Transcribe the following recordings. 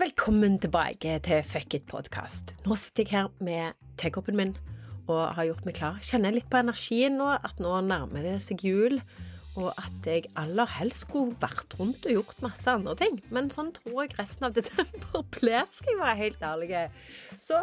Velkommen tilbake til Fuck it-podkast. Nå sitter jeg her med tekoppen min og har gjort meg klar. Kjenner litt på energien nå, at nå nærmer det seg jul. Og at jeg aller helst skulle vært rundt og gjort masse andre ting. Men sånn tror jeg resten av desember blir, skal jeg være helt ærlig. Så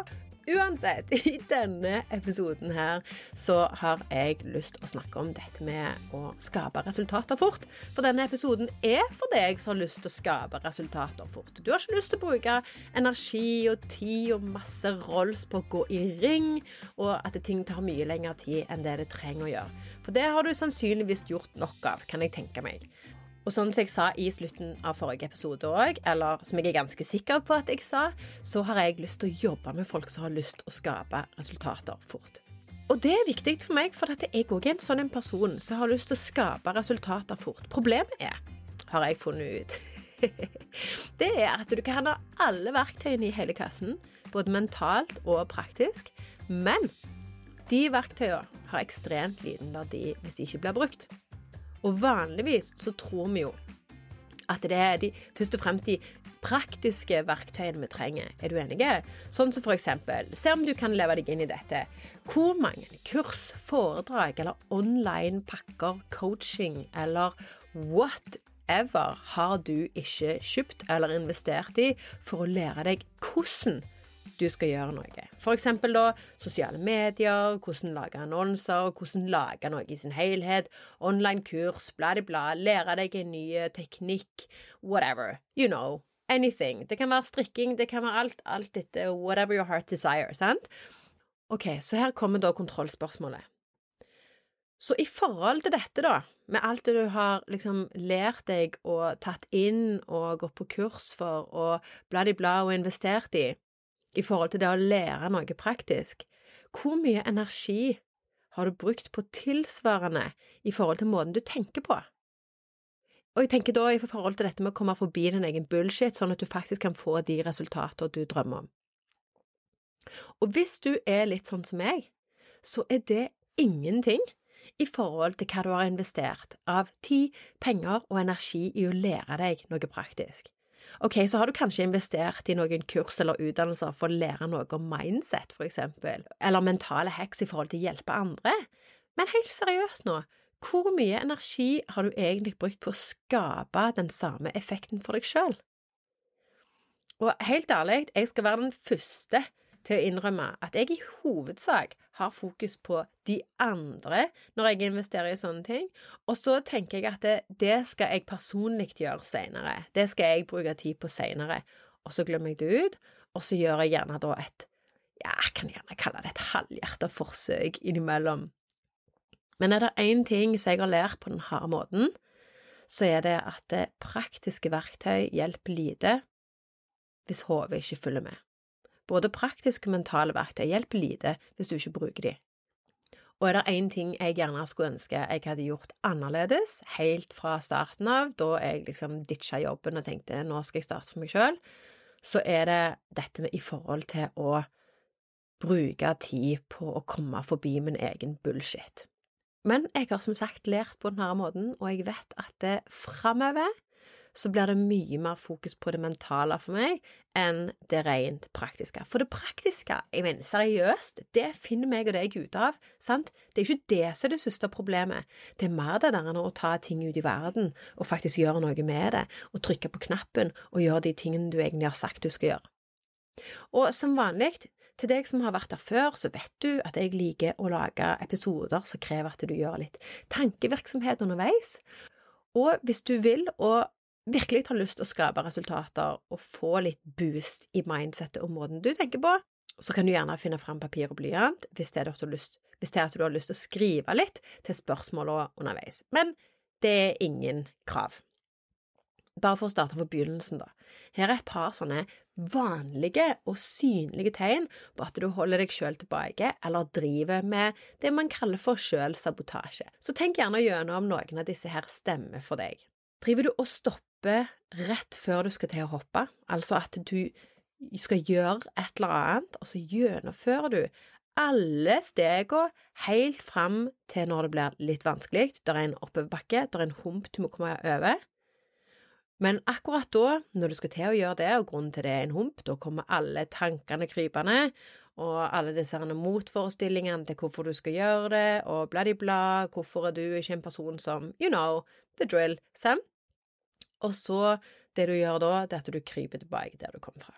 Uansett, i denne episoden her så har jeg lyst å snakke om dette med å skape resultater fort. For denne episoden er for deg som har lyst til å skape resultater fort. Du har ikke lyst til å bruke energi og tid og masse rolls på å gå i ring, og at ting tar mye lengre tid enn det det trenger å gjøre. For det har du sannsynligvis gjort nok av, kan jeg tenke meg. Og sånn som jeg sa i slutten av forrige episode òg, eller som jeg er ganske sikker på at jeg sa, så har jeg lyst til å jobbe med folk som har lyst til å skape resultater fort. Og det er viktig for meg, for jeg òg er en sånn person som har lyst til å skape resultater fort. Problemet er, har jeg funnet ut, det er at du kan ha alle verktøyene i hele kassen, både mentalt og praktisk, men de verktøyene har ekstremt liten verdi hvis de ikke blir brukt. Og vanligvis så tror vi jo at det er de, først og fremst de praktiske verktøyene vi trenger. Er du enig? Sånn som for eksempel, se om du kan leve deg inn i dette. Hvor mange kurs, foredrag eller online pakker, coaching eller whatever har du ikke kjøpt eller investert i for å lære deg hvordan du skal gjøre noe. Eksempel da sosiale medier, hvordan lage annonser, hvordan lage noe i sin helhet, online kurs, bla-di-bla, lære deg en ny teknikk, whatever. You know. Anything. Det kan være strikking, det kan være alt, alt dette, whatever your heart desire, sant? Ok, så her kommer da kontrollspørsmålet. Så i forhold til dette, da, med alt det du har liksom lært deg og tatt inn og gått på kurs for og bla-di-bla og investert i, i forhold til det å lære noe praktisk, hvor mye energi har du brukt på tilsvarende i forhold til måten du tenker på? Og jeg tenker da i forhold til dette med å komme forbi din egen bullshit, sånn at du faktisk kan få de resultater du drømmer om. Og hvis du er litt sånn som meg, så er det ingenting i forhold til hva du har investert av tid, penger og energi i å lære deg noe praktisk. Ok, så har du kanskje investert i noen kurs eller utdannelser for å lære noe om mindset, for eksempel, eller mentale hacks i forhold til å hjelpe andre, men helt seriøst nå, hvor mye energi har du egentlig brukt på å skape den samme effekten for deg sjøl? Og helt ærlig, jeg skal være den første til å innrømme at jeg i hovedsak har fokus på de andre når jeg investerer i sånne ting, og så tenker jeg at det, det skal jeg personlig gjøre seinere, det skal jeg bruke tid på seinere, og så glemmer jeg det ut, og så gjør jeg gjerne da et ja, jeg kan gjerne kalle det et halvhjerta forsøk innimellom. Men er det én ting som jeg har lært på den harde måten, så er det at praktiske verktøy hjelper lite hvis hodet ikke følger med. Både praktiske og mentale verktøy hjelper lite hvis du ikke bruker de. Og er det én ting jeg gjerne skulle ønske jeg hadde gjort annerledes, helt fra starten av, da jeg liksom ditcha jobben og tenkte nå skal jeg starte for meg sjøl, så er det dette med i forhold til å bruke tid på å komme forbi min egen bullshit. Men jeg har som sagt lært på denne måten, og jeg vet at framover så blir det mye mer fokus på det mentale for meg enn det rent praktiske. For det praktiske, jeg mener seriøst, det finner meg og deg ut av, sant? Det er ikke det som er det største problemet, det er mer det der enn å ta ting ut i verden og faktisk gjøre noe med det, og trykke på knappen og gjøre de tingene du egentlig har sagt du skal gjøre. Og som vanlig, til deg som har vært der før, så vet du at jeg liker å lage episoder som krever at du gjør litt tankevirksomhet underveis. Og hvis du vil, og virkelig har lyst til å skape resultater og få litt boost i mindsettet og måten du tenker på, så kan du gjerne finne fram papir og blyant hvis det er at du har lyst, du har lyst til å skrive litt til spørsmålene underveis. Men det er ingen krav. Bare for å starte fra begynnelsen, da. Her er et par sånne vanlige og synlige tegn på at du holder deg sjøl tilbake eller driver med det man kaller for sjølsabotasje. Så tenk gjerne gjennom om noen av disse her stemmer for deg. Driver du og stopper hoppe rett før du skal til å hoppe, altså at du skal gjøre et eller annet, og så gjennomfører du alle stegene helt fram til når det blir litt vanskelig, det er en oppoverbakke, det er en hump du må komme over, Men akkurat da, når du skal til å gjøre det, og grunnen til det er en hump, da kommer alle tankene krypende, og alle disse motforestillingene til hvorfor du skal gjøre det, og bla-di-bla, hvorfor er du ikke en person som, you know, the drill, sant? Og så, det du gjør da, det er at du kryper tilbake der du kom fra.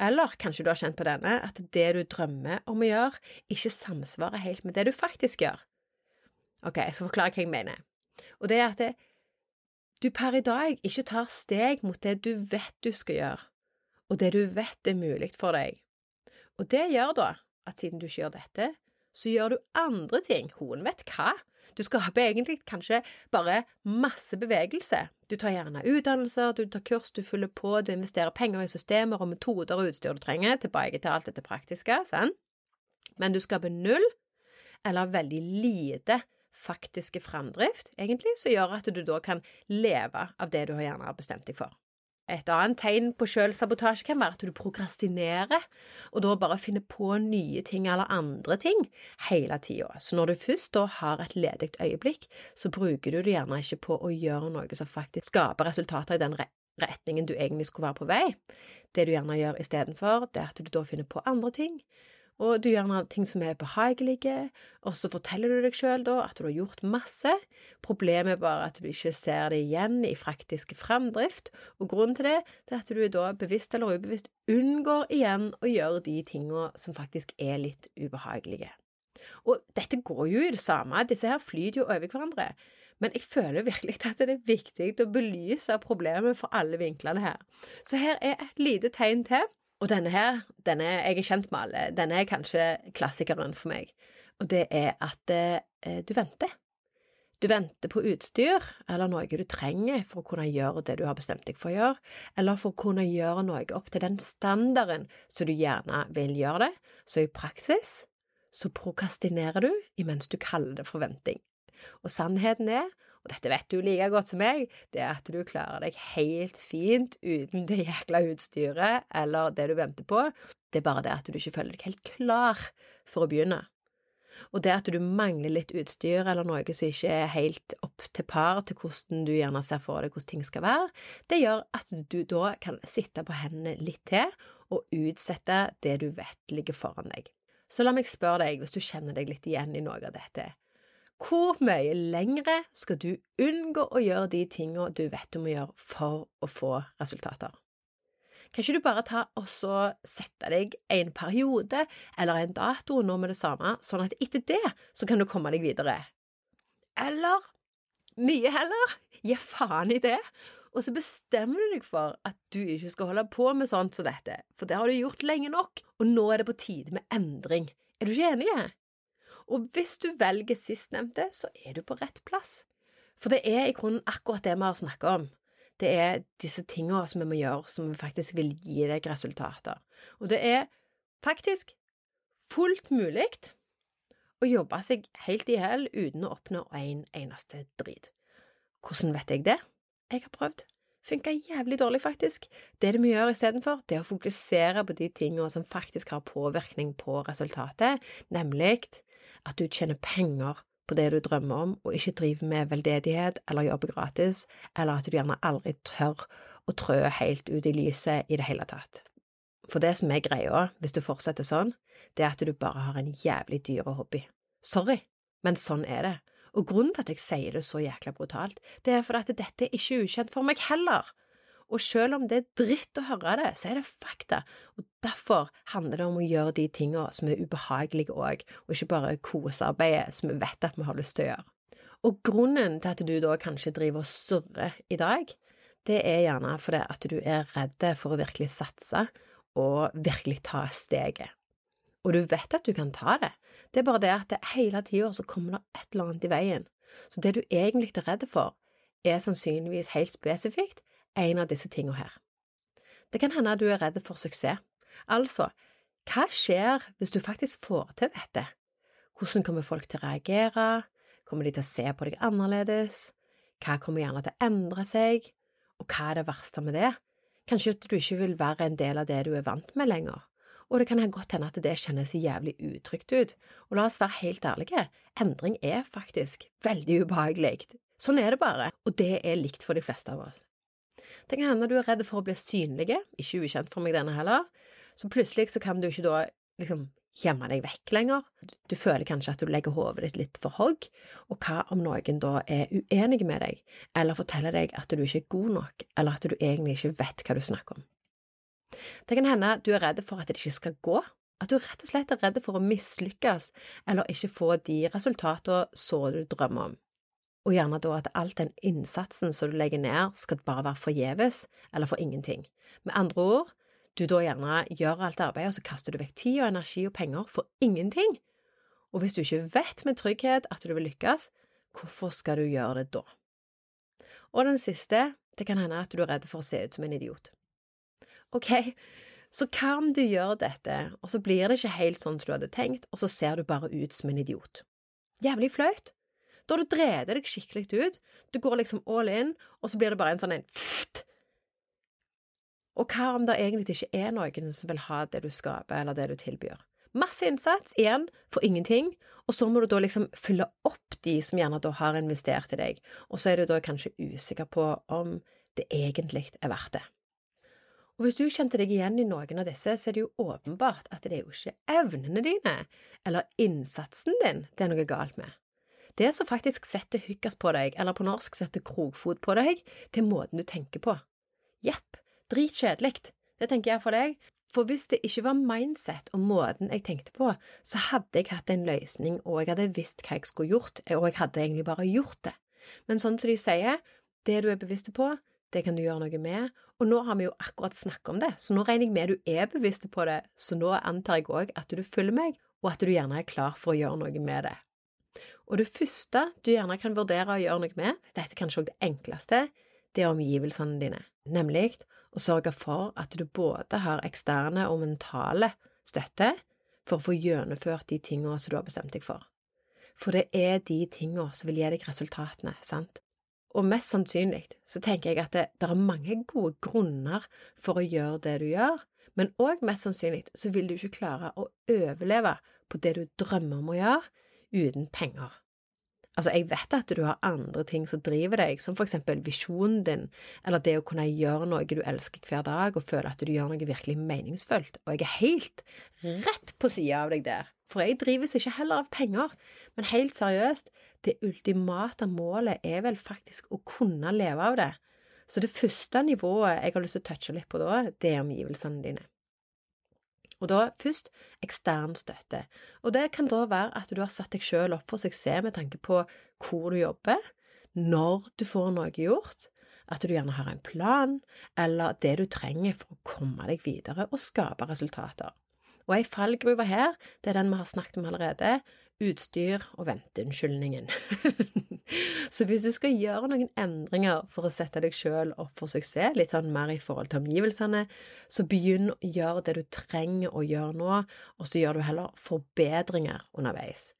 Eller kanskje du har kjent på denne, at det du drømmer om å gjøre, ikke samsvarer helt med det du faktisk gjør. Ok, jeg skal forklare hva jeg mener. Og det er at det, du per i dag ikke tar steg mot det du vet du skal gjøre, og det du vet er mulig for deg. Og det gjør da at siden du ikke gjør dette, så gjør du andre ting, hun vet hva. Du skaper egentlig kanskje bare masse bevegelse. Du tar gjerne utdannelser, du tar kurs, du fyller på, du investerer penger i systemer og metoder og utstyr du trenger, tilbake til alt dette praktiske, sant? Men du skaper null eller veldig lite faktiske framdrift, egentlig, som gjør at du da kan leve av det du gjerne har bestemt deg for. Et annet tegn på selvsabotasje kan være at du prokrastinerer, og da bare finner på nye ting eller andre ting hele tida. Så når du først da har et ledig øyeblikk, så bruker du det gjerne ikke på å gjøre noe som faktisk skaper resultater i den retningen du egentlig skulle være på vei. Det du gjerne gjør istedenfor, det er at du da finner på andre ting, og du gjør gjerne ting som er behagelige, og så forteller du deg sjøl da at du har gjort masse. Problemet er bare at du ikke ser det igjen i faktisk framdrift, og grunnen til det er at du da bevisst eller ubevisst unngår igjen å gjøre de tinga som faktisk er litt ubehagelige. Og dette går jo i det samme, disse her flyter jo over hverandre. Men jeg føler virkelig at det er viktig å belyse problemet for alle vinklene her. Så her er et lite tegn til og denne her, denne, jeg er kjent med alle, denne er kanskje klassikeren for meg, og det er at eh, du venter. Du venter på utstyr eller noe du trenger for å kunne gjøre det du har bestemt deg for å gjøre, eller for å kunne gjøre noe opp til den standarden som du gjerne vil gjøre det, så i praksis så prokastinerer du imens du kaller det forventing. Og sannheten er og dette vet du like godt som meg, det er at du klarer deg helt fint uten det jækla utstyret eller det du venter på. Det er bare det at du ikke føler deg helt klar for å begynne. Og det at du mangler litt utstyr eller noe som ikke er helt opp til par til hvordan du gjerne ser for deg hvordan ting skal være, det gjør at du da kan sitte på hendene litt til og utsette det du vet ligger foran deg. Så la meg spørre deg, hvis du kjenner deg litt igjen i noe av dette, hvor mye lengre skal du unngå å gjøre de tingene du vet du må gjøre for å få resultater? Kan ikke du bare ta og sette deg en periode eller en dato nå med det samme, sånn at etter det så kan du komme deg videre? Eller, mye heller, gi faen i det, og så bestemmer du deg for at du ikke skal holde på med sånt som dette, for det har du gjort lenge nok, og nå er det på tide med endring. Er du ikke enig? Og hvis du velger sistnevnte, så er du på rett plass. For det er i grunnen akkurat det vi har snakket om. Det er disse tingene som vi må gjøre, som faktisk vil gi deg resultater. Og det er faktisk fullt mulig å jobbe seg helt i hjel uten å oppnå en eneste drit. Hvordan vet jeg det? Jeg har prøvd. Funka jævlig dårlig, faktisk. Det du må gjøre istedenfor, det er å fokusere på de tingene som faktisk har påvirkning på resultatet, nemlig at du tjener penger på det du drømmer om, og ikke driver med veldedighet eller jobber gratis, eller at du gjerne aldri tør å trø helt ut i lyset i det hele tatt. For det som er greia hvis du fortsetter sånn, det er at du bare har en jævlig dyr hobby. Sorry, men sånn er det. Og grunnen til at jeg sier det så jækla brutalt, det er fordi at dette er ikke ukjent for meg heller. Og selv om det er dritt å høre det, så er det fakta, og derfor handler det om å gjøre de tingene som er ubehagelige òg, og ikke bare kosearbeidet som vi vet at vi har lyst til å gjøre. Og grunnen til at du da kanskje driver og surrer i dag, det er gjerne fordi at du er redd for å virkelig satse og virkelig ta steget. Og du vet at du kan ta det, det er bare det at det hele tida så kommer det et eller annet i veien. Så det du egentlig er redd for, er sannsynligvis helt spesifikt en av disse tingene her. Det kan hende at du er redd for suksess. Altså, hva skjer hvis du faktisk får til dette? Hvordan kommer folk til å reagere? Kommer de til å se på deg annerledes? Hva kommer gjerne til å endre seg? Og hva er det verste med det? Kanskje at du ikke vil være en del av det du er vant med lenger, og det kan godt hende at det kjennes jævlig utrygt ut, og la oss være helt ærlige, endring er faktisk veldig ubehagelig. Sånn er det bare, og det er likt for de fleste av oss. Det kan hende du er redd for å bli synlig, ikke ukjent for meg denne heller, så plutselig så kan du ikke da liksom gjemme deg vekk lenger. Du føler kanskje at du legger hodet ditt litt for hogg, og hva om noen da er uenig med deg, eller forteller deg at du ikke er god nok, eller at du egentlig ikke vet hva du snakker om. Det kan hende du er redd for at det ikke skal gå, at du rett og slett er redd for å mislykkes eller ikke få de resultatene så du drømmer om. Og gjerne da at all den innsatsen som du legger ned, skal bare være forgjeves eller for ingenting. Med andre ord, du da gjerne gjør alt arbeidet, og så kaster du vekk tid og energi og penger for ingenting. Og hvis du ikke vet med trygghet at du vil lykkes, hvorfor skal du gjøre det da? Og den siste, det kan hende at du er redd for å se ut som en idiot. Ok, så hva om du gjør dette, og så blir det ikke helt sånn som du hadde tenkt, og så ser du bare ut som en idiot? Jævlig flaut. Da har du drevet deg skikkelig ut, du går liksom all in, og så blir det bare en sånn en pft. Og hva om det egentlig ikke er noen som vil ha det du skaper, eller det du tilbyr? Masse innsats, igjen, for ingenting, og så må du da liksom fylle opp de som gjerne da har investert i deg, og så er du da kanskje usikker på om det egentlig er verdt det. Og hvis du kjente deg igjen i noen av disse, så er det jo åpenbart at det er jo ikke evnene dine eller innsatsen din det er noe galt med. Det som faktisk setter hykkas på deg, eller på norsk setter krokfot på deg, det er måten du tenker på. Jepp, dritkjedelig. Det tenker jeg for deg. For hvis det ikke var mindset og måten jeg tenkte på, så hadde jeg hatt en løsning, og jeg hadde visst hva jeg skulle gjort, og jeg hadde egentlig bare gjort det. Men sånn som de sier, det du er bevisst på, det kan du gjøre noe med, og nå har vi jo akkurat snakket om det, så nå regner jeg med du er bevisst på det, så nå antar jeg òg at du følger meg, og at du gjerne er klar for å gjøre noe med det. Og det første du gjerne kan vurdere å gjøre noe med, dette er kanskje også det enkleste, det er omgivelsene dine, nemlig å sørge for at du både har eksterne og mentale støtte for å få gjennomført de tingene som du har bestemt deg for. For det er de tingene som vil gi deg resultatene, sant? Og mest sannsynlig så tenker jeg at det, det er mange gode grunner for å gjøre det du gjør, men òg mest sannsynlig så vil du ikke klare å overleve på det du drømmer om å gjøre, uten penger. Altså, jeg vet at du har andre ting som driver deg, som for eksempel visjonen din, eller det å kunne gjøre noe du elsker hver dag og føle at du gjør noe virkelig meningsfullt, og jeg er helt rett på sida av deg der, for jeg drives ikke heller av penger, men helt seriøst, det ultimate målet er vel faktisk å kunne leve av det, så det første nivået jeg har lyst til å touche litt på da, det er omgivelsene dine. Og da først ekstern støtte. Og det kan da være at du har satt deg selv opp for suksess med tanke på hvor du jobber, når du får noe gjort, at du gjerne har en plan, eller det du trenger for å komme deg videre og skape resultater. Og ei fallgruve her, det er den vi har snakket om allerede, utstyr og venteunnskyldningen. så hvis du skal gjøre noen endringer for å sette deg sjøl opp for suksess, litt sånn mer i forhold til omgivelsene, så begynn å gjøre det du trenger å gjøre nå, og så gjør du heller forbedringer underveis.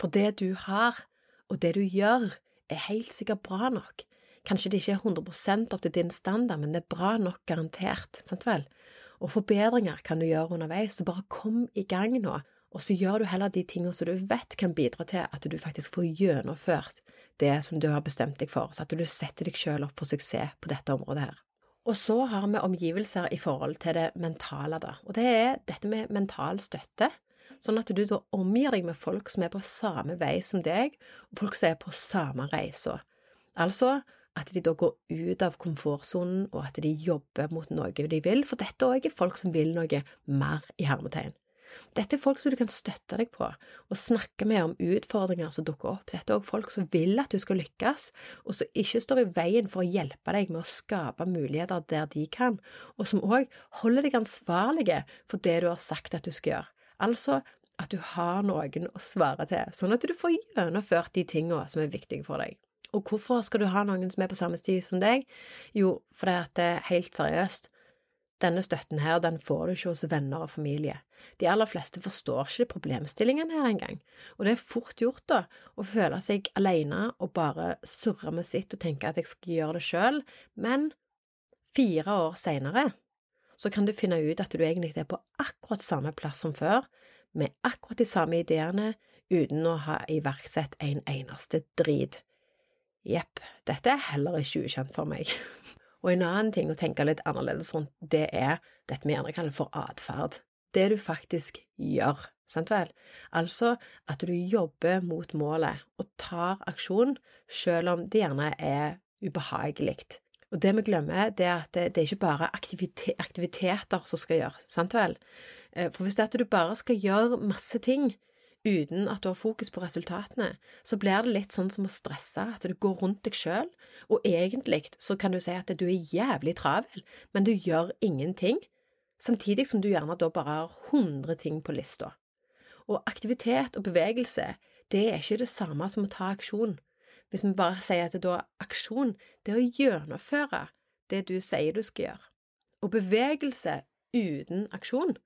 For det du har, og det du gjør, er helt sikkert bra nok. Kanskje det ikke er 100% opp til din standard, men det er bra nok garantert, sant vel? Og forbedringer kan du gjøre underveis, så bare kom i gang nå. Og så gjør du heller de tingene som du vet kan bidra til at du faktisk får gjennomført det som du har bestemt deg for, så at du setter deg selv opp for suksess på dette området her. Og så har vi omgivelser i forhold til det mentale, da, og det er dette med mental støtte. Sånn at du da omgir deg med folk som er på samme vei som deg, og folk som er på samme reise. Altså at de da går ut av komfortsonen, og at de jobber mot noe de vil, for dette er også folk som vil noe mer i hermetegn. Dette er folk som du kan støtte deg på, og snakke med om utfordringer som dukker opp. Dette er også folk som vil at du skal lykkes, og som ikke står i veien for å hjelpe deg med å skape muligheter der de kan, og som også holder deg ansvarlige for det du har sagt at du skal gjøre. Altså at du har noen å svare til, sånn at du får gjennomført de tingene som er viktige for deg. Og hvorfor skal du ha noen som er på samme sti som deg? Jo, at det er helt seriøst, denne støtten her, den får du ikke hos venner og familie. De aller fleste forstår ikke problemstillingen her engang, og det er fort gjort, da, å føle seg alene og bare surre med sitt og tenke at jeg skal gjøre det sjøl, men fire år seinere så kan du finne ut at du egentlig er på akkurat samme plass som før, med akkurat de samme ideene, uten å ha iverksett en eneste drit. Jepp, dette er heller ikke ukjent for meg. Og en annen ting å tenke litt annerledes rundt, det er dette vi gjerne kaller for atferd. Det du faktisk gjør, sant vel? Altså at du jobber mot målet og tar aksjon selv om det gjerne er ubehagelig. Og det vi glemmer, det er at det, det er ikke bare aktivite aktiviteter som skal gjøres, sant vel? Eh, for hvis det er at du bare skal gjøre masse ting uten at du har fokus på resultatene, så blir det litt sånn som å stresse, at du går rundt deg sjøl, og egentlig så kan du si at du er jævlig travel, men du gjør ingenting, samtidig som du gjerne da bare har 100 ting på lista. Og aktivitet og bevegelse, det er ikke det samme som å ta aksjon. Hvis vi bare sier at det da aksjon, det er å gjennomføre det du sier du skal gjøre. Og bevegelse uten aksjon,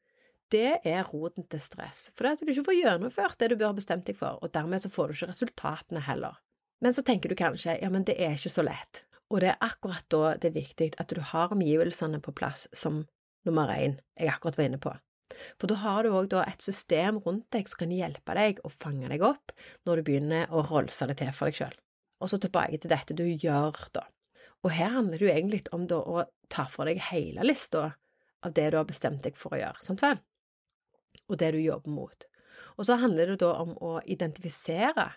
det er roten til stress, for det er at du ikke får gjennomført det du bør ha bestemt deg for, og dermed så får du ikke resultatene heller. Men så tenker du kanskje ja, men det er ikke så lett, og det er akkurat da det er viktig at du har omgivelsene på plass som nummer én jeg akkurat var inne på. For da har du òg et system rundt deg som kan hjelpe deg å fange deg opp når du begynner å rolse det til for deg sjøl. Og så tilbake til dette du gjør, da. Og her handler det jo egentlig om da å ta for deg hele lista av det du har bestemt deg for å gjøre, sant vel? Og det du jobber mot. Og så handler det da om å identifisere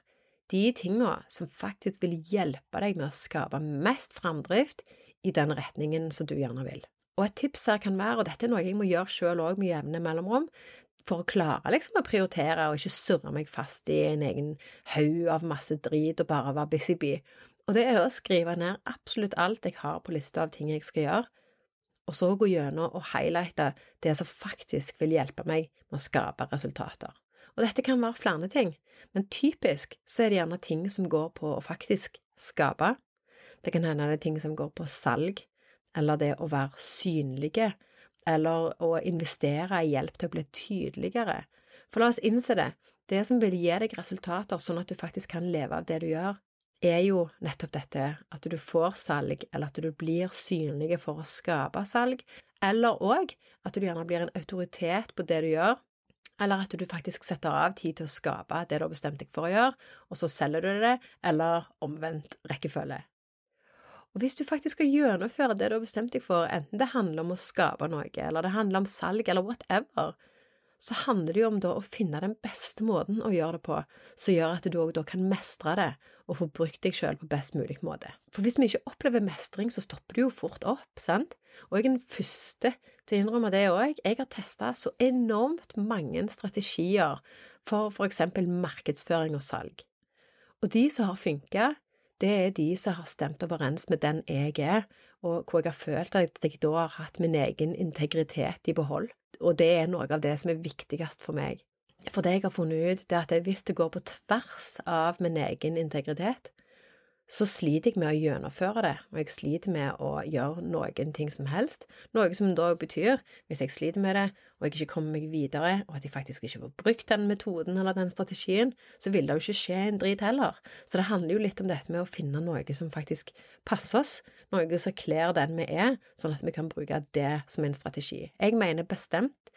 de tinga som faktisk vil hjelpe deg med å skape mest framdrift i den retningen som du gjerne vil. Og et tips her kan være, og dette er noe jeg må gjøre sjøl òg med jevne mellomrom, for å klare liksom å prioritere og ikke surre meg fast i en egen haug av masse drit og bare være busy bee, og det er å skrive ned absolutt alt jeg har på lista av ting jeg skal gjøre, og så gå gjennom og highlighte det som faktisk vil hjelpe meg med å skape resultater. Og dette kan være flere ting, men typisk så er det gjerne ting som går på å faktisk skape. Det kan hende det er ting som går på salg, eller det å være synlige, eller å investere i hjelp til å bli tydeligere. For la oss innse det, det som vil gi deg resultater sånn at du faktisk kan leve av det du gjør, er jo nettopp dette at du får salg, eller at du blir synlig for å skape salg, eller òg at du gjerne blir en autoritet på det du gjør, eller at du faktisk setter av tid til å skape det du har bestemt deg for å gjøre, og så selger du det, eller omvendt rekkefølge. Og hvis du faktisk skal gjennomføre det du har bestemt deg for, enten det handler om å skape noe, eller det handler om salg, eller whatever, så handler det jo om da å finne den beste måten å gjøre det på, som gjør at du òg da kan mestre det og få brukt deg sjøl på best mulig måte. For hvis vi ikke opplever mestring, så stopper det jo fort opp, sant? Og jeg er den første til å innrømme det òg. Jeg har testa så enormt mange strategier for for eksempel markedsføring og salg. Og de som har funka, det er de som har stemt overens med den jeg er, og hvor jeg har følt at jeg da har hatt min egen integritet i behold og det er noe av det som er viktigst for meg. For det jeg har funnet ut, det er at hvis det går på tvers av min egen integritet, så sliter jeg med å gjennomføre det, og jeg sliter med å gjøre noen ting som helst, noe som da betyr, hvis jeg sliter med det, og jeg ikke kommer meg videre, og at jeg faktisk ikke får brukt den metoden eller den strategien, så vil det jo ikke skje en drit heller. Så det handler jo litt om dette med å finne noe som faktisk passer oss, noe som kler den vi er, sånn at vi kan bruke det som en strategi. Jeg mener bestemt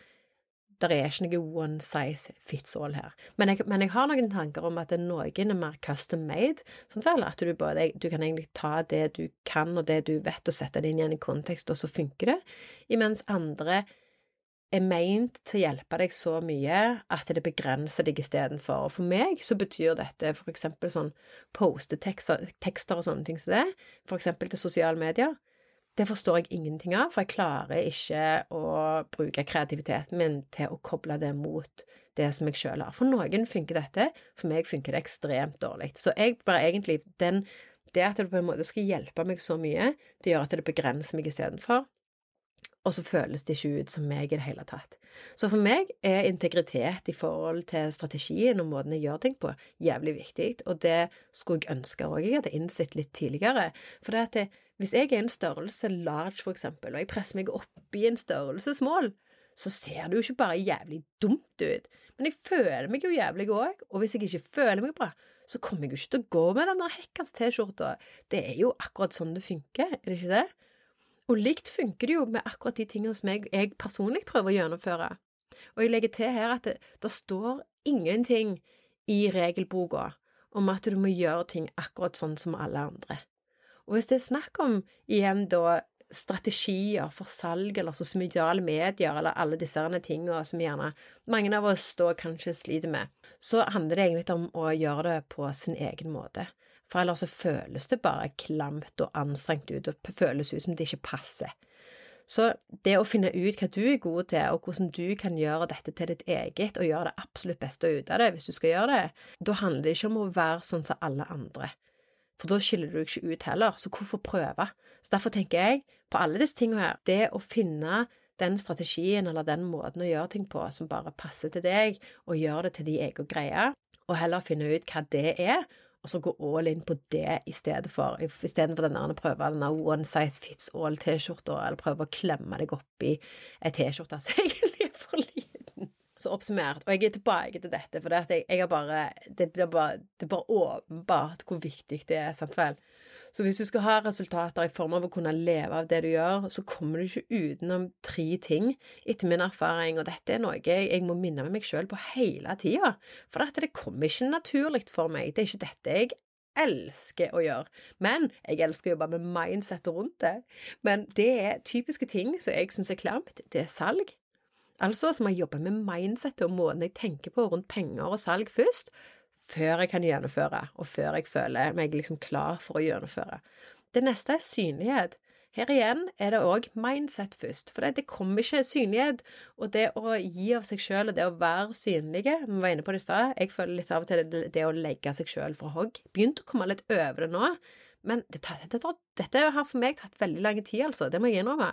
det er ikke noe one size fits all her. Men jeg, men jeg, har noen tanker om at noen er mer custom made. Sånn vel, at du, både, du kan egentlig ta det du kan og det du vet, og sette det inn i en kontekst, og så funker det. Imens andre er meint til å hjelpe deg så mye at det begrenser deg istedenfor. Og for meg så betyr dette for eksempel sånn postetekster og sånne ting som det, for eksempel til sosiale medier. Det forstår jeg ingenting av, for jeg klarer ikke å bruke kreativiteten min til å koble det mot det som jeg sjøl har. For noen funker dette, for meg funker det ekstremt dårlig. Så jeg bare egentlig den, Det at det på en måte skal hjelpe meg så mye, det gjør at det begrenser meg istedenfor og så føles det ikke ut som meg i det hele tatt. Så for meg er integritet i forhold til strategien og måten jeg gjør ting på, jævlig viktig, og det skulle jeg ønske òg jeg hadde innsett litt tidligere. For det at det, hvis jeg er en størrelse large, for eksempel, og jeg presser meg opp i en størrelsesmål, så ser det jo ikke bare jævlig dumt ut, men jeg føler meg jo jævlig òg, og hvis jeg ikke føler meg bra, så kommer jeg jo ikke til å gå med den der hekkans T-skjorta. Det er jo akkurat sånn det funker, er det ikke det? Og likt funker det jo med akkurat de tingene som jeg, jeg personlig prøver å gjennomføre. Og jeg legger til her at det, det står ingenting i regelboka om at du må gjøre ting akkurat sånn som alle andre. Og hvis det er snakk om igjen da strategier for salg eller sosiale medier eller alle disse tingene som gjerne mange av oss da kanskje sliter med, så handler det egentlig om å gjøre det på sin egen måte. For ellers så føles det bare klamt og anstrengt ut, og føles ut som det ikke passer. Så det å finne ut hva du er god til, og hvordan du kan gjøre dette til ditt eget, og gjøre det absolutt beste ut av det hvis du skal gjøre det, da handler det ikke om å være sånn som alle andre. For da skiller du deg ikke ut heller, så hvorfor prøve? Så derfor tenker jeg, på alle disse tingene her, det å finne den strategien eller den måten å gjøre ting på som bare passer til deg, og gjøre det til de egen greie, og heller finne ut hva det er, og så gå all in på det i stedet for, istedenfor den der prøve den one size fits all-T-skjorta, eller prøve å klemme deg opp i ei T-skjorte som egentlig er for liten. Så oppsummert, og jeg er tilbake til dette, for det, jeg, jeg bare, det, det, er bare, det er bare åpenbart hvor viktig det er, sant vel? Så hvis du skal ha resultater i form av å kunne leve av det du gjør, så kommer du ikke utenom tre ting, etter min erfaring, og dette er noe jeg må minne meg sjøl på hele tida, for dette det kommer ikke naturlig for meg, det er ikke dette jeg elsker å gjøre. Men jeg elsker å jobbe med mindset rundt det. Men det er typiske ting som jeg syns er klamt. Det er salg. Altså så må jeg jobbe med mindsettet og måten jeg tenker på rundt penger og salg først, før jeg kan gjennomføre, og før jeg føler meg liksom klar for å gjennomføre. Det neste er synlighet. Her igjen er det òg mindset først, for det, kommer ikke synlighet. Og det å gi av seg sjøl og det å være synlige, vi var inne på det i stad, jeg føler litt av og til det, det å legge seg sjøl for hogg. Begynte å komme litt over det nå, men det tar, det dette har for meg tatt veldig lang tid, altså. Det må jeg innrømme.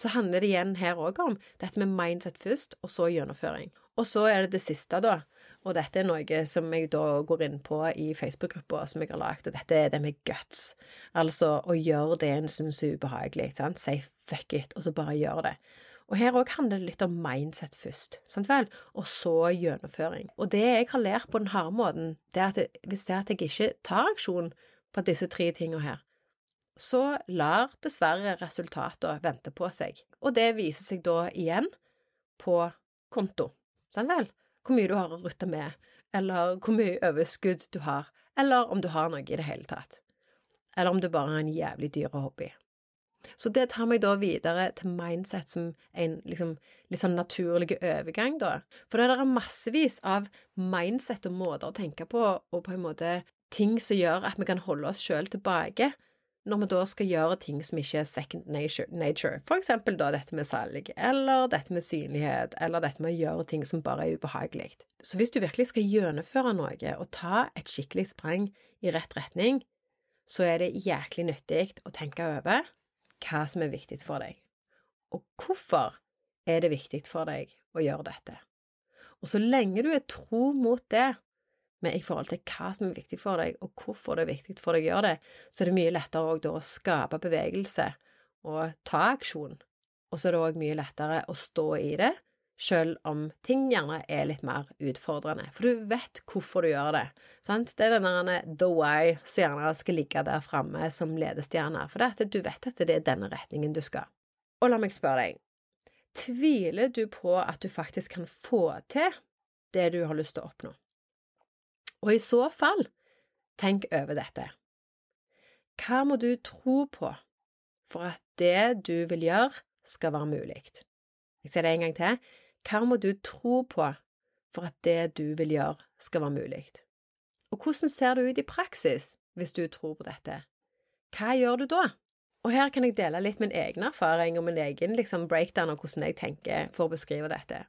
Så handler det igjen her òg om dette med mindset først, og så gjennomføring. Og så er det det siste, da. Og dette er noe som jeg da går inn på i Facebook-gruppa som jeg har lagd, og dette er det med guts. Altså å gjøre det en syns er ubehagelig, sant. Si fuck it, og så bare gjør det. Og her òg handler det litt om mindset først, sant vel, og så gjennomføring. Og det jeg har lært på den harde måten, det er at hvis det at jeg ikke tar aksjon på disse tre tingene her, så lar dessverre resultatene vente på seg. Og det viser seg da igjen på konto, sant vel? Hvor mye du har å rutte med, eller hvor mye overskudd du har, eller om du har noe i det hele tatt, eller om du bare har en jævlig dyr hobby. Så det tar meg da videre til mindset som en liksom, litt sånn naturlig overgang, da. For det er massevis av mindset og måter å tenke på, og på en måte ting som gjør at vi kan holde oss sjøl tilbake når vi da skal gjøre ting som ikke er second nature, for eksempel da dette med salg, eller dette med synlighet, eller dette med å gjøre ting som bare er ubehagelig. Så hvis du virkelig skal gjennomføre noe og ta et skikkelig sprang i rett retning, så er det jæklig nyttig å tenke over hva som er viktig for deg, og hvorfor er det viktig for deg å gjøre dette. Og så lenge du er tro mot det, men i forhold til hva som er viktig for deg, og hvorfor det er viktig for deg å gjøre det, så er det mye lettere da å skape bevegelse og ta aksjon. Og så er det òg mye lettere å stå i det, selv om ting gjerne er litt mer utfordrende. For du vet hvorfor du gjør det. Sant? Det er denne the why som gjerne skal ligge der framme som ledestjerne, for det at du vet at det er denne retningen du skal. Og la meg spørre deg, tviler du på at du faktisk kan få til det du har lyst til å oppnå? Og i så fall, tenk over dette. Hva må du tro på for at det du vil gjøre, skal være mulig? Jeg sier det en gang til. Hva må du tro på for at det du vil gjøre, skal være mulig? Og hvordan ser det ut i praksis hvis du tror på dette? Hva gjør du da? Og her kan jeg dele litt min egen erfaring og min egen liksom, breakdown av hvordan jeg tenker for å beskrive dette.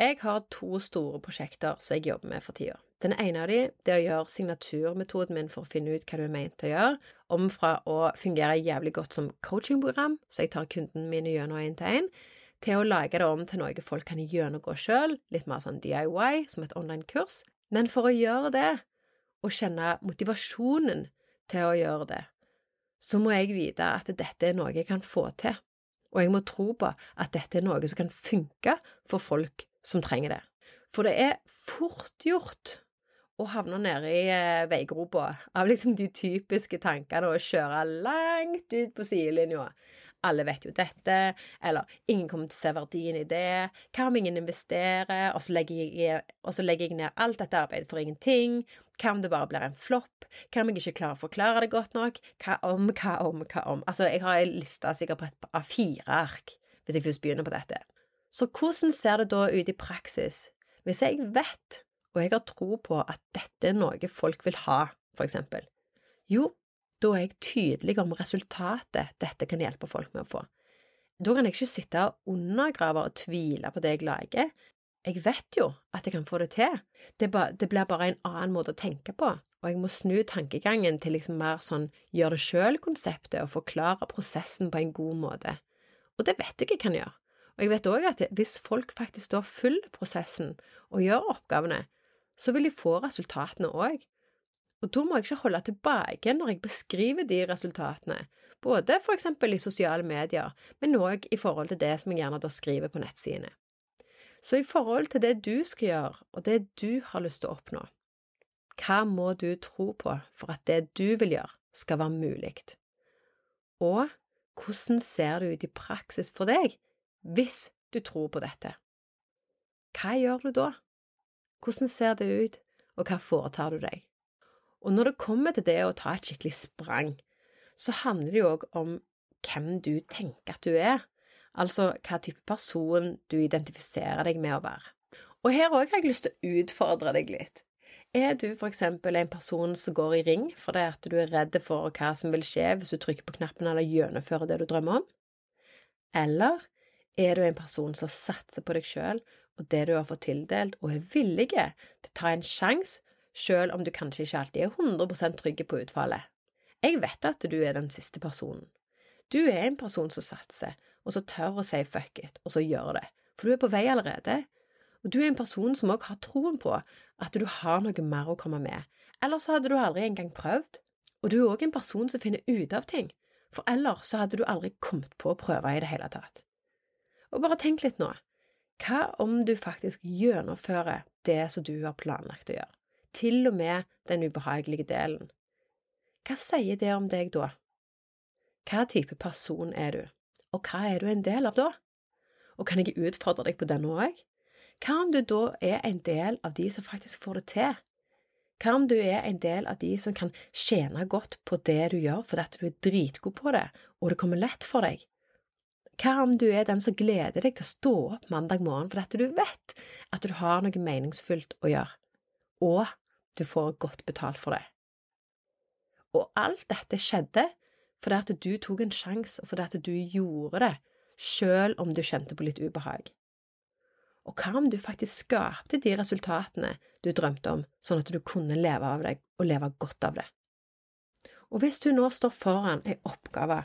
Jeg har to store prosjekter som jeg jobber med for tida. Den ene av de det er å gjøre signaturmetoden min for å finne ut hva du er ment å gjøre, om fra å fungere jævlig godt som coachingprogram, så jeg tar kundene mine gjennom én til én, til å lage det om til noe folk kan gjennomgå sjøl, litt mer sånn DIY, som et online-kurs. Men for å gjøre det, og kjenne motivasjonen til å gjøre det, så må jeg vite at dette er noe jeg kan få til, og jeg må tro på at dette er noe som kan funke for folk som trenger det. For det er fort gjort å havner nede i eh, veigropa av liksom de typiske tankene å kjøre langt ut på sidelinja. alle vet jo dette, eller ingen kommer til å se verdien i det, hva om ingen investerer, og så jeg, så legger jeg ned alt dette arbeidet for ingenting, hva om det bare blir en flopp, hva om jeg ikke klarer å forklare det godt nok, hva om, hva om, hva om, altså jeg har en liste sikkert på et par fire ark, hvis jeg først begynner på dette. Så hvordan ser det da ut i praksis? Hvis jeg vet, og jeg har tro på at dette er noe folk vil ha, for eksempel? Jo, da er jeg tydelig om resultatet dette kan hjelpe folk med å få. Da kan jeg ikke sitte og undergrave og tvile på det jeg lager. Jeg vet jo at jeg kan få det til, det, ba, det blir bare en annen måte å tenke på, og jeg må snu tankegangen til liksom mer sånn gjør det sjøl-konseptet og forklare prosessen på en god måte. Og det vet jeg jeg kan gjøre. Og jeg vet òg at hvis folk faktisk da følger prosessen og gjør oppgavene, så vil de få resultatene òg. Og da må jeg ikke holde tilbake når jeg beskriver de resultatene, både for eksempel i sosiale medier, men òg i forhold til det som jeg gjerne da skriver på nettsidene. Så i forhold til det du skal gjøre, og det du har lyst til å oppnå, hva må du tro på for at det du vil gjøre, skal være mulig? Og hvordan ser det ut i praksis for deg hvis du tror på dette? Hva gjør du da? Hvordan ser det ut, og hva foretar du deg? Og når det kommer til det å ta et skikkelig sprang, så handler det jo òg om hvem du tenker at du er, altså hva type person du identifiserer deg med å være. Og her òg har jeg lyst til å utfordre deg litt. Er du for eksempel en person som går i ring fordi at du er redd for hva som vil skje hvis du trykker på knappen eller gjennomfører det du drømmer om? Eller er du en person som satser på deg sjøl og det du har fått tildelt, og er villig til å ta en sjanse selv om du kanskje ikke alltid er 100 trygg på utfallet. Jeg vet at du er den siste personen. Du er en person som satser, og som tør å si fuck it, og så gjør det, for du er på vei allerede. Og du er en person som også har troen på at du har noe mer å komme med, ellers hadde du aldri engang prøvd. Og du er også en person som finner ut av ting, for ellers så hadde du aldri kommet på å prøve i det hele tatt. Og bare tenk litt nå, hva om du faktisk gjennomfører det som du har planlagt å gjøre? til og med den ubehagelige delen. Hva sier det om deg da? Hva type person er du, og hva er du en del av da? Og kan jeg utfordre deg på den òg? Hva om du da er en del av de som faktisk får det til? Hva om du er en del av de som kan tjene godt på det du gjør fordi at du er dritgod på det, og det kommer lett for deg? Hva om du er den som gleder deg til å stå opp mandag morgen fordi du vet at du har noe meningsfullt å gjøre? og du får godt betalt for det. Og alt dette skjedde fordi at du tok en sjanse, og fordi at du gjorde det, selv om du kjente på litt ubehag. Og hva om du faktisk skapte de resultatene du drømte om, sånn at du kunne leve av deg og leve godt av det? Og hvis du nå står foran ei oppgave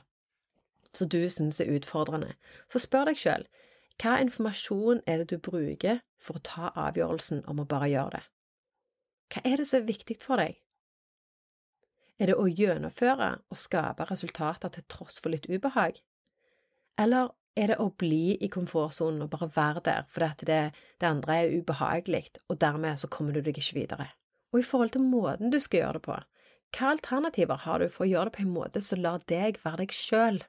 som du synes er utfordrende, så spør deg selv hva informasjon er det du bruker for å ta avgjørelsen om å bare gjøre det? Hva er det som er viktig for deg? Er det å gjennomføre og skape resultater til tross for litt ubehag? Eller er det å bli i komfortsonen og bare være der fordi det, det andre er ubehagelig, og dermed så kommer du deg ikke videre? Og i forhold til måten du skal gjøre det på, hva alternativer har du for å gjøre det på en måte som lar deg være deg sjøl,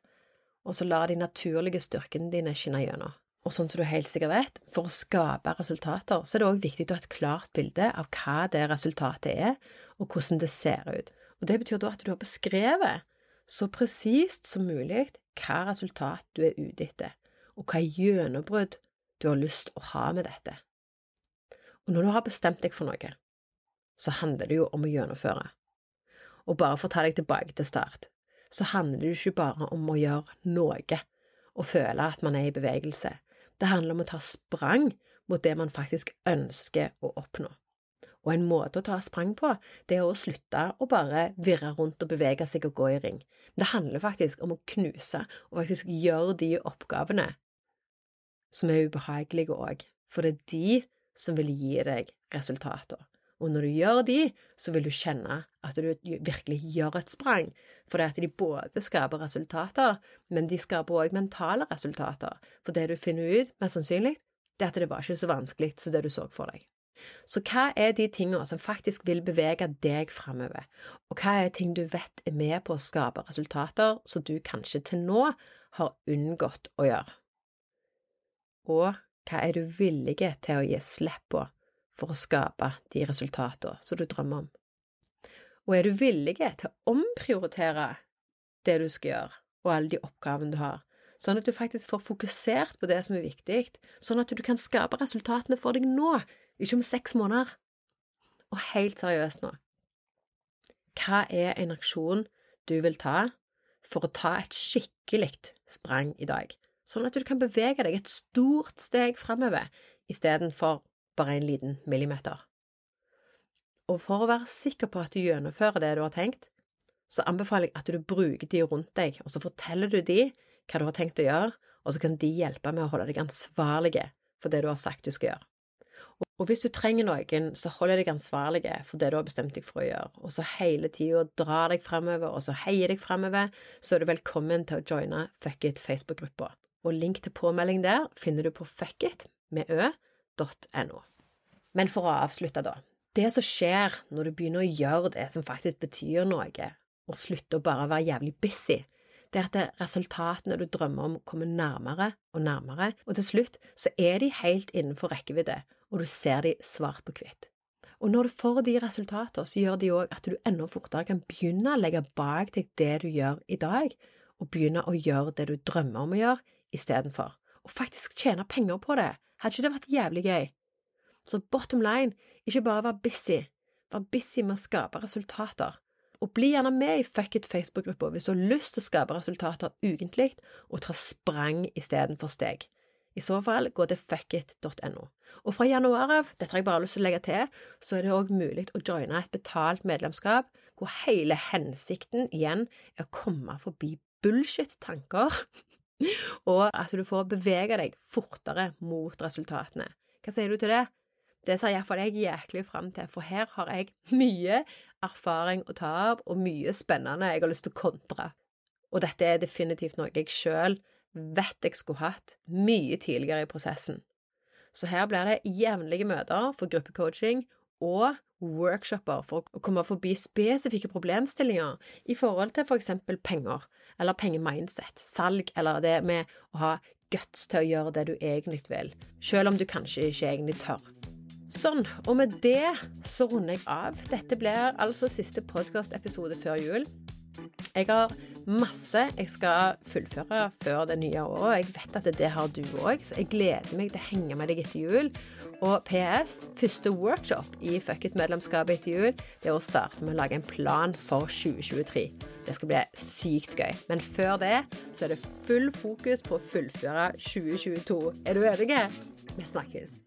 og så lar de naturlige styrkene dine skinne gjennom? Og sånn som du helt sikkert vet, for å skape resultater, så er det òg viktig å ha et klart bilde av hva det resultatet er, og hvordan det ser ut. Og Det betyr da at du har beskrevet så presist som mulig hva resultat du er ute etter, og hva gjennombrudd du har lyst å ha med dette. Og når du har bestemt deg for noe, så handler det jo om å gjennomføre. Og bare for å ta deg tilbake til start, så handler det jo ikke bare om å gjøre noe og føle at man er i bevegelse. Det handler om å ta sprang mot det man faktisk ønsker å oppnå. Og en måte å ta sprang på, det er å slutte å bare virre rundt og bevege seg og gå i ring. Det handler faktisk om å knuse og faktisk gjøre de oppgavene som er ubehagelige òg, for det er de som vil gi deg resultater. Og når du gjør de, så vil du kjenne at du virkelig gjør et sprang, for det at de både skaper resultater, men de skaper òg mentale resultater, for det du finner ut, mest sannsynlig, det er at det var ikke så vanskelig som det du så for deg. Så hva er de tingene som faktisk vil bevege deg framover, og hva er ting du vet er med på å skape resultater som du kanskje til nå har unngått å gjøre? Og hva er du villig til å gi slipp på for å skape de resultatene som du drømmer om? Og er du villig til å omprioritere det du skal gjøre, og alle de oppgavene du har, sånn at du faktisk får fokusert på det som er viktig, sånn at du kan skape resultatene for deg nå, ikke om seks måneder? Og helt seriøst nå, hva er en aksjon du vil ta for å ta et skikkelig sprang i dag, sånn at du kan bevege deg et stort steg framover istedenfor bare en liten millimeter? Og for å være sikker på at du gjennomfører det du har tenkt, så anbefaler jeg at du bruker de rundt deg, og så forteller du de hva du har tenkt å gjøre, og så kan de hjelpe med å holde deg ansvarlige for det du har sagt du skal gjøre. Og hvis du trenger noen, så hold deg ansvarlige for det du har bestemt deg for å gjøre, og så hele tida dra deg fremover, og så heier deg fremover, så er du velkommen til å joine Fuckit Facebook-gruppa. Og link til påmelding der finner du på fuckit med ø.no. Men for å avslutte, da. Det som skjer når du begynner å gjøre det som faktisk betyr noe, og slutter å bare være jævlig busy, det er at resultatene du drømmer om, kommer nærmere og nærmere, og til slutt så er de helt innenfor rekkevidde, og du ser de svart på hvitt. Og når du får de resultatene, så gjør de òg at du enda fortere kan begynne å legge bak deg det du gjør i dag, og begynne å gjøre det du drømmer om å gjøre istedenfor, og faktisk tjene penger på det. Hadde ikke det vært jævlig gøy? Så bottom line, ikke bare vær busy, vær busy med å skape resultater. Og bli gjerne med i Fuck it Facebook-gruppa hvis du har lyst til å skape resultater ukentlig og ta sprang istedenfor steg. I så fall, gå til fuckit.no. Og fra januar av, dette har jeg bare lyst til å legge til, så er det òg mulig å joine et betalt medlemskap hvor hele hensikten igjen er å komme forbi bullshit-tanker, og at du får bevege deg fortere mot resultatene. Hva sier du til det? Det ser iallfall jeg jæklig fram til, for her har jeg mye erfaring å ta av, og mye spennende jeg har lyst til å kontre. Og dette er definitivt noe jeg sjøl vet jeg skulle hatt mye tidligere i prosessen. Så her blir det jevnlige møter for gruppecoaching og workshoper for å komme forbi spesifikke problemstillinger i forhold til for eksempel penger, eller pengemindset, salg, eller det med å ha guts til å gjøre det du egentlig vil, selv om du kanskje ikke egentlig tør. Sånn, og med det så runder jeg av. Dette blir altså siste podkastepisode før jul. Jeg har masse jeg skal fullføre før det nye året. Jeg vet at det har du òg, så jeg gleder meg til å henge med deg etter jul. Og PS, første workshop i Fuck it-medlemskapet etter jul, det er å starte med å lage en plan for 2023. Det skal bli sykt gøy. Men før det så er det full fokus på å fullføre 2022. Er du enig? Vi snakkes.